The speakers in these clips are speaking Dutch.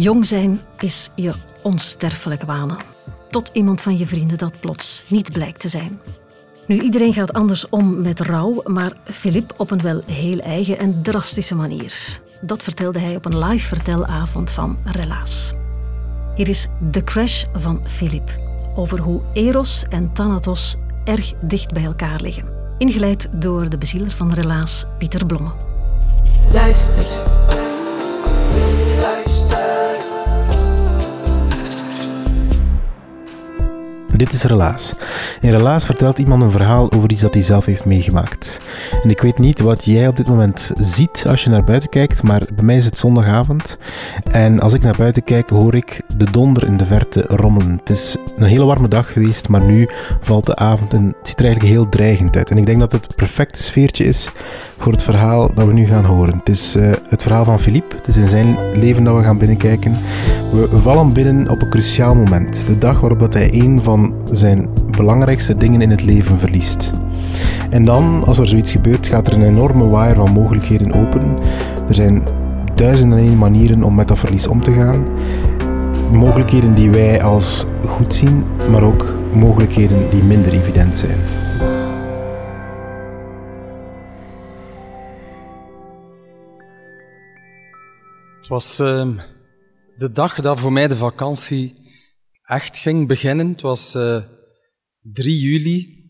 Jong zijn is je onsterfelijk wanen. Tot iemand van je vrienden dat plots niet blijkt te zijn. Nu, iedereen gaat anders om met rouw, maar Philippe op een wel heel eigen en drastische manier. Dat vertelde hij op een live vertelavond van Relaas. Hier is The Crash van Philippe over hoe Eros en Thanatos erg dicht bij elkaar liggen. Ingeleid door de bezieler van Relaas, Pieter Blomme. Luister. Dit is Relaas. In Relaas vertelt iemand een verhaal over iets dat hij zelf heeft meegemaakt. En ik weet niet wat jij op dit moment ziet als je naar buiten kijkt, maar bij mij is het zondagavond. En als ik naar buiten kijk, hoor ik de donder in de verte rommelen. Het is een hele warme dag geweest, maar nu valt de avond en het ziet er eigenlijk heel dreigend uit. En ik denk dat het perfecte sfeertje is voor het verhaal dat we nu gaan horen. Het is uh, het verhaal van Philippe. Het is in zijn leven dat we gaan binnenkijken. We vallen binnen op een cruciaal moment. De dag waarop dat hij een van zijn belangrijkste dingen in het leven verliest. En dan, als er zoiets gebeurt, gaat er een enorme waaier van mogelijkheden open. Er zijn duizenden en één manieren om met dat verlies om te gaan. Mogelijkheden die wij als goed zien, maar ook mogelijkheden die minder evident zijn. Het was uh, de dag dat voor mij de vakantie echt ging beginnen. Het was uh, eh, 3 juli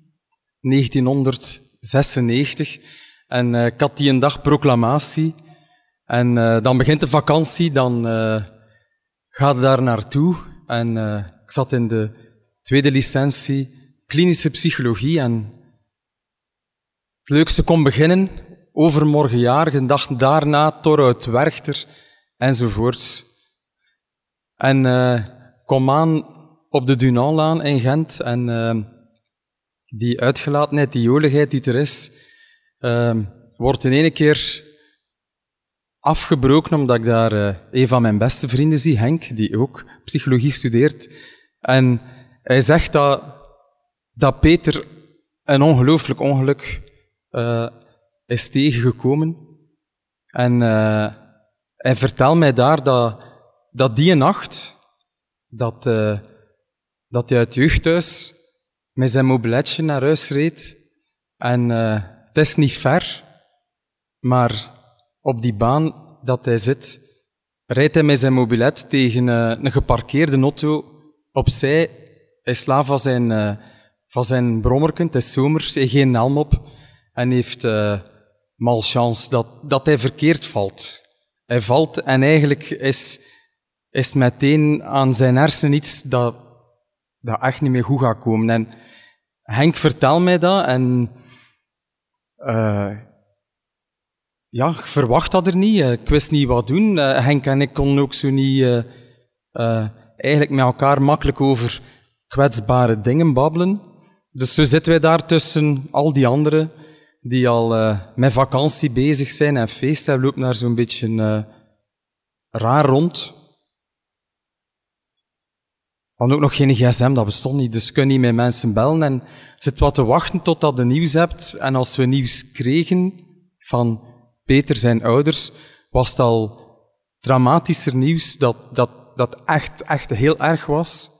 1996 en uh, ik had die een dag proclamatie. En uh, dan begint de vakantie, dan ga je daar naartoe. En ik zat in de tweede licentie klinische psychologie en het leukste kon beginnen, overmorgenjarig, een dag daarna Torhout Werchter enzovoorts. En kom aan op de Dunanlaan in Gent en uh, die uitgelatenheid, die joligheid die er is, uh, wordt in één keer afgebroken omdat ik daar uh, een van mijn beste vrienden zie, Henk, die ook psychologie studeert. En hij zegt dat, dat Peter een ongelooflijk ongeluk uh, is tegengekomen. En uh, hij vertelt mij daar dat, dat die nacht, dat, uh, dat hij uit jeugdhuis met zijn mobiletje naar huis reed. En uh, het is niet ver, maar op die baan dat hij zit, rijdt hij met zijn mobilet tegen uh, een geparkeerde auto opzij. Hij slaat van zijn, van zijn brommerken, het is zomers, hij geen helm op en heeft uh, malchance dat, dat hij verkeerd valt. Hij valt en eigenlijk is, is meteen aan zijn hersenen iets dat, dat echt niet meer goed gaat komen. En Henk vertelt mij dat en uh, ja, ik verwacht dat er niet. Ik wist niet wat doen. Uh, Henk en ik konden ook zo niet uh, eigenlijk met elkaar makkelijk over kwetsbare dingen babbelen. Dus zo zitten wij daar tussen al die anderen die al met vakantie bezig zijn en feest hebben, loopt naar zo'n beetje raar rond. Hadden ook nog geen gsm, dat bestond niet, dus kun je niet met mensen bellen en zit wat te wachten totdat je nieuws hebt. En als we nieuws kregen van Peter zijn ouders, was het al dramatischer nieuws dat, dat, dat echt, echt heel erg was.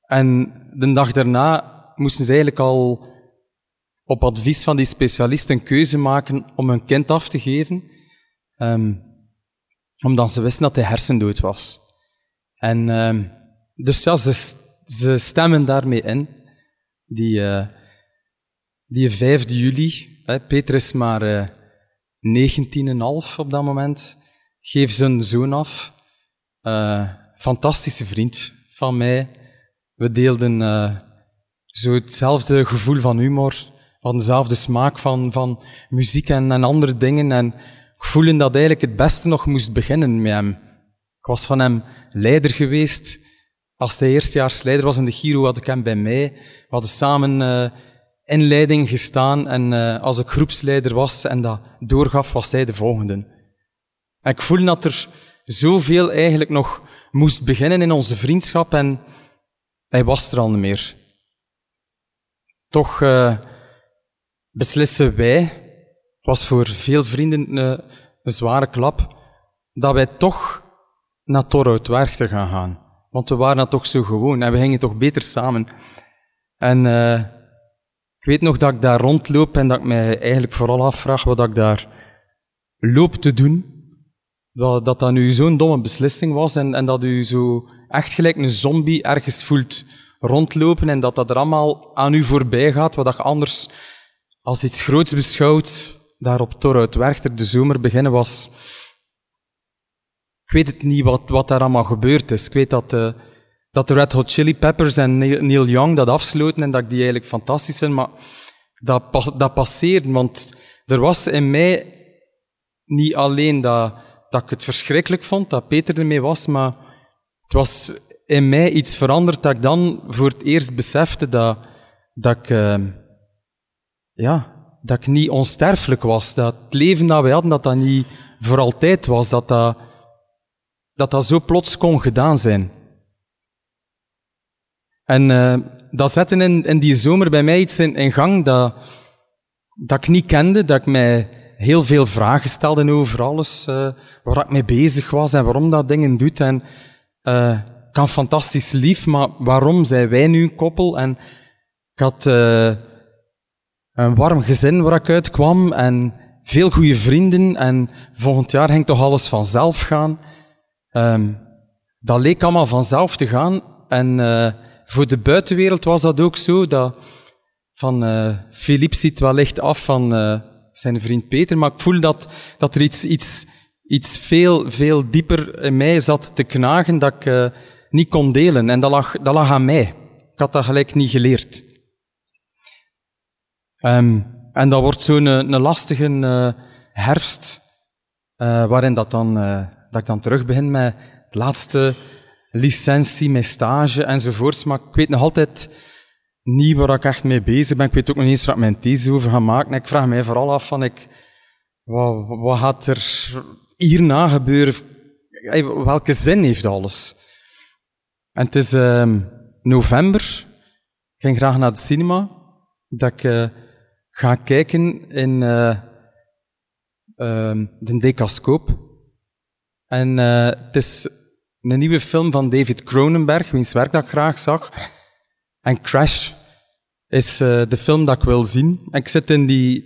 En de dag daarna moesten ze eigenlijk al op advies van die specialist een keuze maken om hun kind af te geven, um, omdat ze wisten dat hij hersendood was. En um, dus ja, ze, stemmen daarmee in. Die, uh, die 5 juli, hè, Peter is maar uh, eh, 19,5 op dat moment, geeft zijn zoon af. Uh, fantastische vriend van mij. We deelden uh, zo hetzelfde gevoel van humor hadden dezelfde smaak van, van muziek en, en andere dingen. En ik voelde dat eigenlijk het beste nog moest beginnen met hem. Was van hem leider geweest. Als hij eerstejaarsleider was in de Giro, had ik hem bij mij. We hadden samen uh, inleiding gestaan. En uh, als ik groepsleider was en dat doorgaf, was hij de volgende. En ik voelde dat er zoveel eigenlijk nog moest beginnen in onze vriendschap. En hij was er al niet meer. Toch uh, beslissen wij, het was voor veel vrienden een zware klap, dat wij toch naar Torhoutwerk te gaan gaan. Want we waren dat toch zo gewoon en we gingen toch beter samen. En uh, ik weet nog dat ik daar rondloop en dat ik mij eigenlijk vooral afvraag wat ik daar loop te doen. Dat dat, dat nu zo'n domme beslissing was en, en dat u zo echt gelijk een zombie ergens voelt rondlopen en dat dat er allemaal aan u voorbij gaat, wat je anders als iets groots beschouwt, daar op Torhout Werchter de zomer beginnen was. Ik weet het niet wat, wat daar allemaal gebeurd is. Ik weet dat, uh, dat de Red Hot Chili Peppers en Neil Young dat afsloten en dat ik die eigenlijk fantastisch vind, maar dat, dat passeerde, want er was in mij niet alleen dat, dat ik het verschrikkelijk vond, dat Peter ermee was, maar het was in mij iets veranderd dat ik dan voor het eerst besefte dat, dat ik, uh, ja, dat ik niet onsterfelijk was. Dat het leven dat wij hadden, dat dat niet voor altijd was. Dat dat, dat, dat zo plots kon gedaan zijn. En uh, dat zette in, in die zomer bij mij iets in, gang dat, dat ik niet kende, dat ik mij heel veel vragen stelde over alles, uh, waar ik mee bezig was en waarom dat dingen doet. En uh, kan fantastisch lief, maar waarom zijn wij nu een koppel? En ik had uh, een warm gezin waar ik uitkwam en veel goede vrienden en volgend jaar ging toch alles vanzelf gaan. Um, dat leek allemaal vanzelf te gaan en uh, voor de buitenwereld was dat ook zo dat van uh, Philippe ziet wellicht af van uh, zijn vriend Peter, maar ik voel dat, dat er iets, iets, iets veel, veel dieper in mij zat te knagen dat ik niet kon delen. En dat lag, dat lag aan mij. Ik had dat gelijk niet geleerd. Um, en dat wordt zo'n een, een lastige herfst, waarin dat, dan, dat ik dan terug begin met de laatste licentie, mijn stage enzovoorts. Maar ik weet nog altijd niet waar ik echt mee bezig ben. Ik weet ook nog niet eens wat mijn thesis over ga maken. En ik vraag mij vooral af van, ik, wat, wat gaat er hierna gebeuren? Welke zin heeft alles? En het is uh, november. Ik ging graag naar de cinema. Dat ik uh, ga kijken in uh, de Decascoop. En uh, het is een nieuwe film van David Cronenberg, wiens werk dat ik graag zag. En Crash is uh, de film dat ik wil zien. En ik zit in die,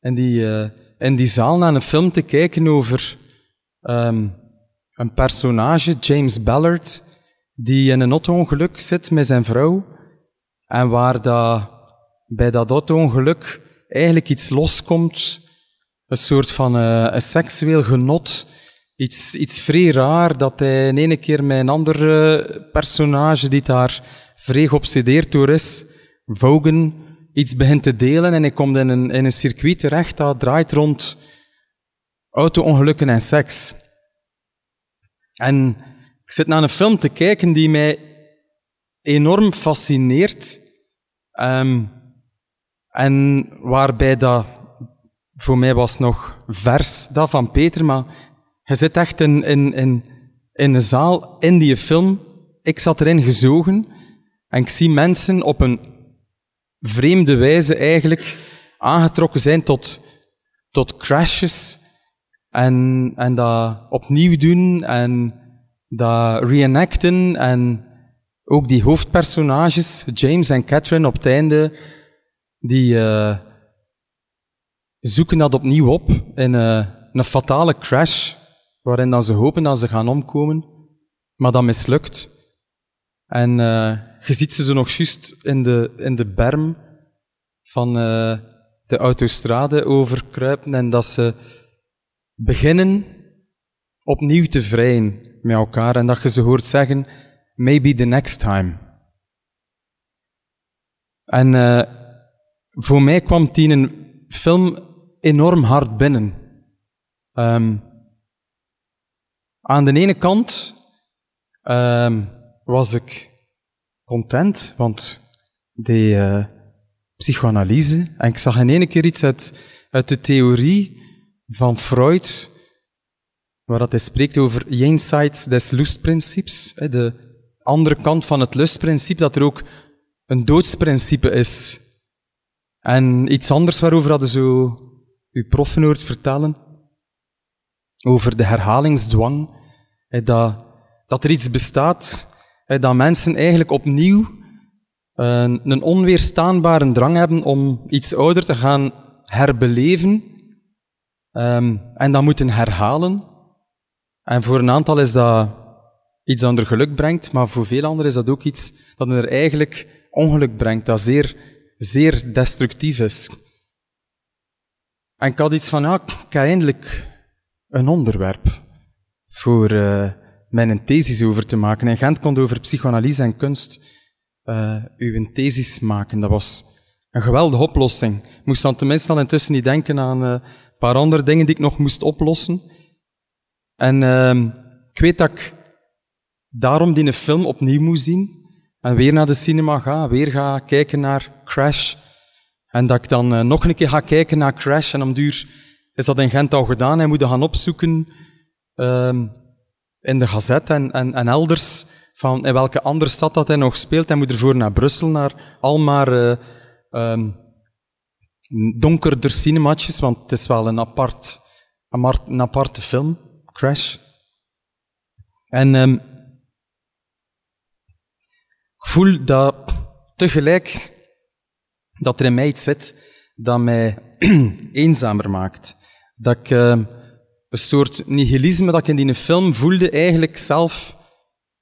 in die, uh, in die zaal naar een film te kijken over um, een personage, James Ballard, die in een auto-ongeluk zit met zijn vrouw. En waar dat, bij dat auto-ongeluk eigenlijk iets loskomt. Een soort van uh, een seksueel genot. Iets, iets vrij raar dat hij in ene keer met een ander personage die daar vrij geobsedeerd door is, Vogan, iets begint te delen en hij komt in een, in een circuit terecht dat draait rond auto-ongelukken en seks. En ik zit naar een film te kijken die mij enorm fascineert. Um, en waarbij dat voor mij was nog vers, dat van Peter, maar je zit echt in, in, in, in een zaal, in die film. Ik zat erin gezogen en ik zie mensen op een vreemde wijze eigenlijk aangetrokken zijn tot, tot crashes en, en dat opnieuw doen en dat reenacten en ook die hoofdpersonages, James en Catherine op het einde, die uh, zoeken dat opnieuw op in uh, een fatale crash, waarin dan ze hopen dat ze gaan omkomen, maar dat mislukt. En uh, je ziet ze zo nog juist in de, in de berm van de autostrade overkruipen en dat ze beginnen opnieuw te vrijen met elkaar en dat je ze hoort zeggen, maybe the next time. En uh, voor mij kwam die een film enorm hard binnen. Um, aan de ene kant um, was ik content, want die uh, psychoanalyse, en ik zag in ene keer iets uit, uit de theorie van Freud, waar dat hij spreekt over jenseits des lustprincips, de andere kant van het lustprincipe, dat er ook een doodsprincipe is. En iets anders waarover hadden zo uw proffen hoort vertellen, over de herhalingsdwang, dat dat er iets bestaat dat mensen eigenlijk opnieuw eh, een onweerstaanbare drang hebben om iets ouder te gaan herbeleven ehm, en dat moeten herhalen. En voor een aantal is dat iets dat er geluk brengt, maar voor veel anderen is dat ook iets dat er eigenlijk ongeluk brengt, dat zeer, zeer destructief is. En ik had iets van, ja, ik heb eindelijk een onderwerp voor uh, mijn thesis over te maken. En Gent kon over psychoanalyse en kunst uh, uw thesis maken. Dat was een geweldige oplossing. Ik moest dan tenminste al intussen niet denken aan uh, een paar andere dingen die ik nog moest oplossen. En uh, ik weet dat ik daarom die film opnieuw moest zien. En weer naar de cinema ga, weer ga kijken naar Crash. En dat ik dan nog een keer ga kijken naar Crash. En om duur is dat in Gent al gedaan. Hij moet gaan opzoeken um, in de gazet en, en, en, elders van in welke andere stad dat hij nog speelt. Hij moet ervoor naar Brussel, naar Almaar. Uh, um, donkerder cinematjes, want het is wel een apart, een aparte film, Crash. En um, ik voel dat tegelijk dat er in mij iets zit dat mij eenzamer maakt. Dat ik uh, een soort nihilisme dat ik in die film voelde eigenlijk zelf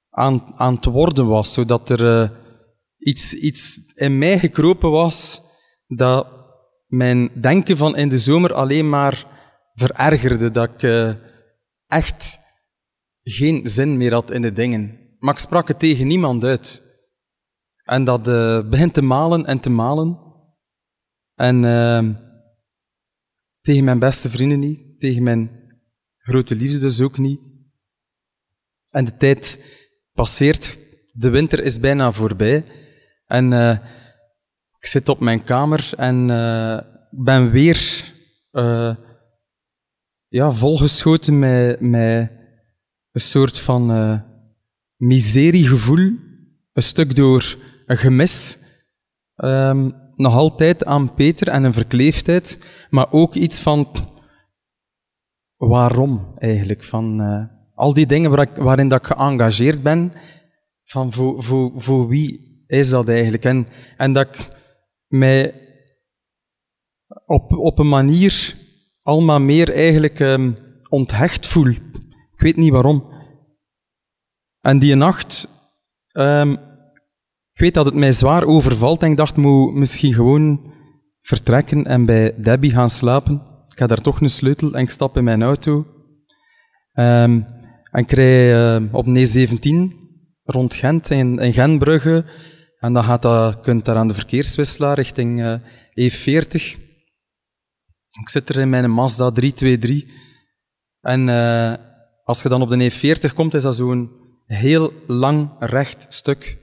aan, aan te worden was. Zodat er uh, iets, iets in mij gekropen was dat mijn denken van in de zomer alleen maar verergerde. Dat ik uh, echt geen zin meer had in de dingen. Maar ik sprak het tegen niemand uit. En dat uh, begint te malen en te malen. En tegen mijn beste vrienden niet, tegen mijn grote liefde dus ook niet. En de tijd passeert, de winter is bijna voorbij. En uh, ik zit op mijn kamer en uh, ben weer uh, ja, volgeschoten met, met een soort van miseriegevoel. Een stuk door een gemis. Um, nog altijd aan Peter en een verkleefdheid, maar ook iets van waarom eigenlijk. Van uh, al die dingen waar ik, waarin dat ik geëngageerd ben, van voor, voor, voor wie is dat eigenlijk? En, en dat ik mij op, op een manier allemaal meer eigenlijk um, onthecht voel. Ik weet niet waarom. En die nacht um, ik weet dat het mij zwaar overvalt en ik dacht, moet misschien gewoon vertrekken en bij Debbie gaan slapen. Ik heb daar toch een sleutel en ik stap in mijn auto. Um, en ik rij uh, op N17 rond Gent, in, in Gentbrugge. En dan gaat dat, kunt daar aan de verkeerswisselaar richting uh, E40. Ik zit er in mijn Mazda 323. En uh, als je dan op de E40 komt, is dat zo'n heel lang recht stuk.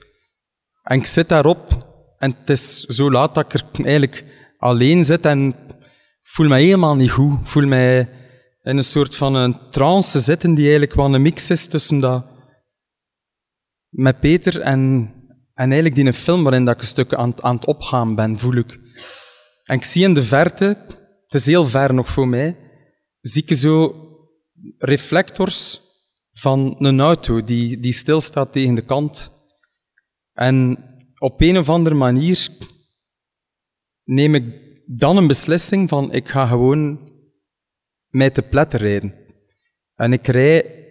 En ik zit daarop en het is zo laat dat ik er eigenlijk alleen zit en voel me helemaal niet goed. Voel mij in een soort van een trance zitten die eigenlijk wel een mix is tussen dat met Peter en, en eigenlijk die een film waarin dat ik een stuk aan, aan het opgaan ben, voel ik. En ik zie in de verte, het is heel ver nog voor mij, zie ik zo reflectors van een auto die, die stilstaat tegen de kant en op een of andere manier neem ik dan een beslissing van ik ga gewoon mij te pletten rijden. En ik rij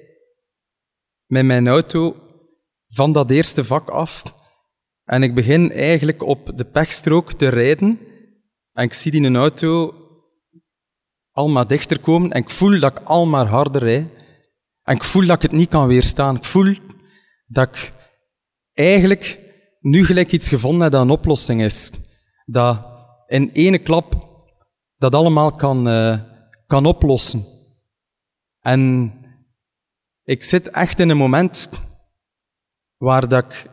met mijn auto van dat eerste vak af en ik begin eigenlijk op de pechstrook te rijden en ik zie die een auto al maar dichter komen en ik voel dat ik al maar harder rijd en ik voel dat ik het niet kan weerstaan. Ik voel dat ik eigenlijk nu gelijk iets gevonden heb dat een oplossing is. Dat in ene klap dat allemaal kan, uh, kan oplossen. En ik zit echt in een moment waar dat ik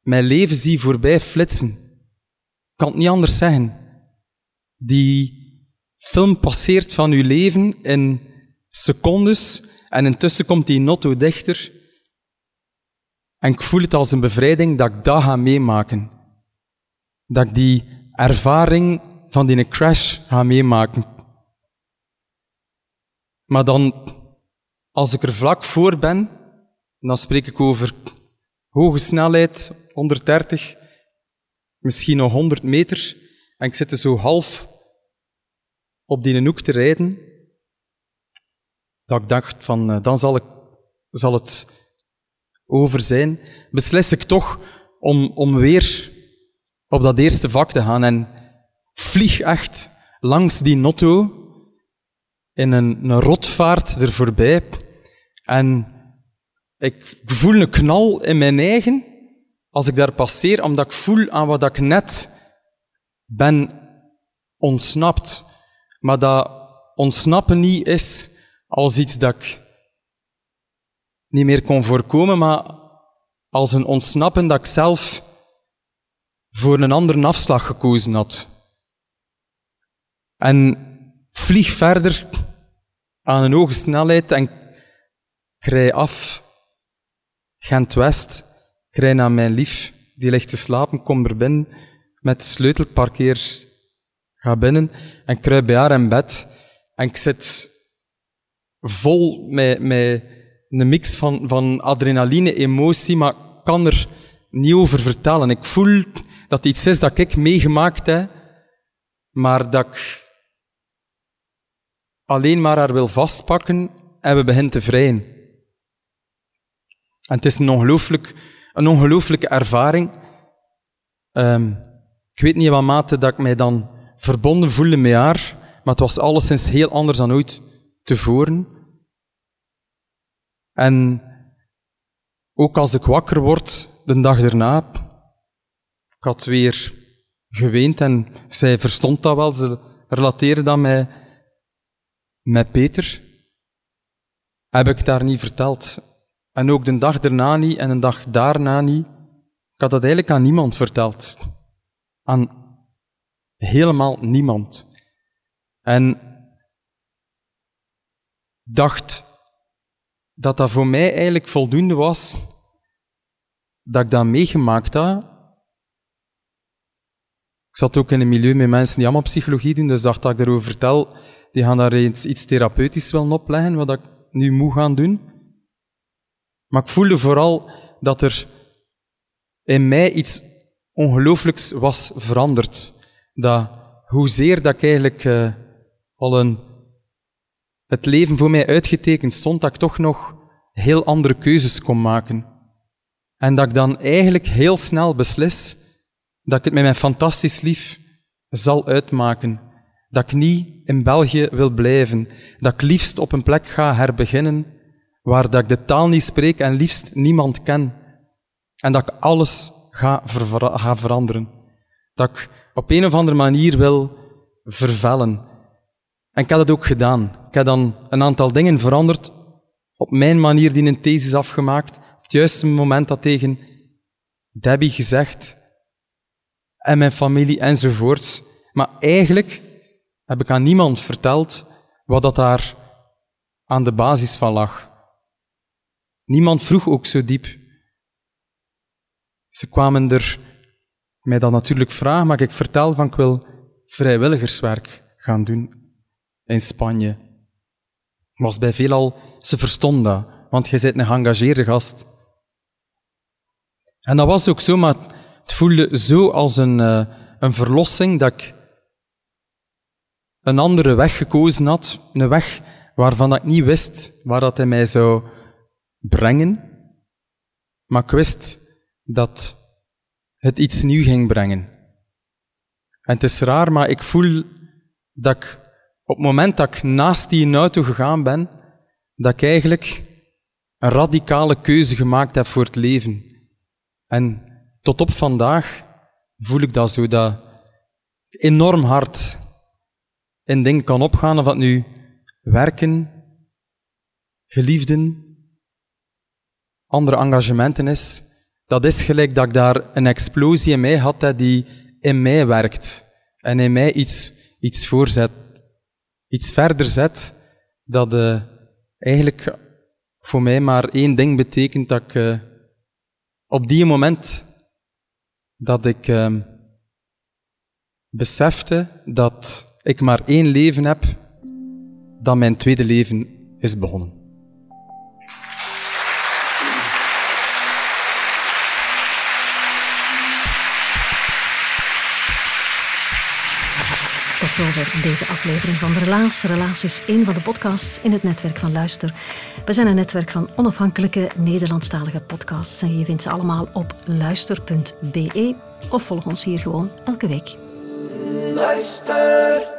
mijn leven zie voorbij flitsen. Ik kan het niet anders zeggen. Die film passeert van uw leven in secondes en intussen komt die notto dichter en ik voel het als een bevrijding dat ik dat ga meemaken. Dat ik die ervaring van die crash ga meemaken. Maar dan, als ik er vlak voor ben, En dan spreek ik over hoge snelheid, 130, misschien nog 100 meter. En ik zit er zo half op die hoek te rijden. Dat ik dacht van, eh, dan zal, ik, zal het over zijn. Beslis ik toch om, om weer op dat eerste vak te gaan en vlieg echt langs die notto in een, een rotvaart er voorbij. En ik voel een knal in mijn eigen als ik daar passeer, omdat ik voel aan wat ik net ben ontsnapt. Maar dat ontsnappen niet is als iets dat ik niet meer kon voorkomen, maar als een ontsnappen dat ik zelf voor een andere afslag gekozen had. En vlieg verder aan een hoge snelheid en krij af Gent-West, krij naar mijn lief, die ligt te slapen, kom er binnen met sleutelparkeer, ga binnen en kruip bij haar in bed en ik zit vol met, met een mix van, van adrenaline, emotie, maar kan er niet over vertellen. Ik voel dat iets is dat ik meegemaakt heb, maar dat ik alleen maar haar wil vastpakken en we beginnen te vrijen. En het is een, ongelooflijk, een ongelooflijke ervaring. Um, ik weet niet wat mate dat ik mij dan verbonden voelde met haar, maar het was alleszins heel anders dan ooit tevoren. En ook als ik wakker word, de dag erna, ik had weer geweend en zij verstond dat wel. Ze relateerde dat met, met Peter. Heb ik daar niet verteld. En ook de dag erna niet en de dag daarna niet. Ik had dat eigenlijk aan niemand verteld. Aan helemaal niemand. En dacht dat dat voor mij eigenlijk voldoende was dat ik dat meegemaakt had. Zat ook in een milieu met mensen die allemaal psychologie doen, dus dacht dat ik daarover vertel, die gaan daar eens iets therapeutisch willen opleggen, wat ik nu moet gaan doen. Maar ik voelde vooral dat er in mij iets ongelooflijks was veranderd. Dat hoezeer dat ik eigenlijk uh, al een het leven voor mij uitgetekend stond, dat ik toch nog heel andere keuzes kon maken. En dat ik dan eigenlijk heel snel beslis dat ik het met mijn fantastisch lief zal uitmaken. Dat ik niet in België wil blijven. Dat ik liefst op een plek ga herbeginnen waar dat ik de taal niet spreek en liefst niemand ken. En dat ik alles ga, ga veranderen. Dat ik op een of andere manier wil vervellen. En ik heb dat ook gedaan. Ik heb dan een aantal dingen veranderd, op mijn manier die een thesis afgemaakt, op het juiste moment dat tegen Debbie gezegd, en mijn familie enzovoorts. Maar eigenlijk heb ik aan niemand verteld wat dat daar aan de basis van lag. Niemand vroeg ook zo diep. Ze kwamen er mij dan natuurlijk vragen, maar ik vertel van ik wil vrijwilligerswerk gaan doen in Spanje. Was bij veelal, ze verstond dat, want je bent een geëngageerde gast. En dat was ook zo, maar het voelde zo als een, uh, een verlossing dat ik een andere weg gekozen had. Een weg waarvan ik niet wist waar dat hij mij zou brengen. Maar ik wist dat het iets nieuw ging brengen. En het is raar, maar ik voel dat ik op het moment dat ik naast die auto gegaan ben, dat ik eigenlijk een radicale keuze gemaakt heb voor het leven. En tot op vandaag voel ik dat zo, dat enorm hard in dingen kan opgaan, of dat nu werken, geliefden, andere engagementen is. Dat is gelijk dat ik daar een explosie in mij had, die in mij werkt en in mij iets, iets voorzet iets verder zet, dat uh, eigenlijk voor mij maar één ding betekent dat ik uh, op die moment dat ik uh, besefte dat ik maar één leven heb, dat mijn tweede leven is begonnen. Zover deze aflevering van Relaas. Relaas is één van de podcasts in het netwerk van Luister. We zijn een netwerk van onafhankelijke Nederlandstalige podcasts. En je vindt ze allemaal op luister.be of volg ons hier gewoon elke week. Luister.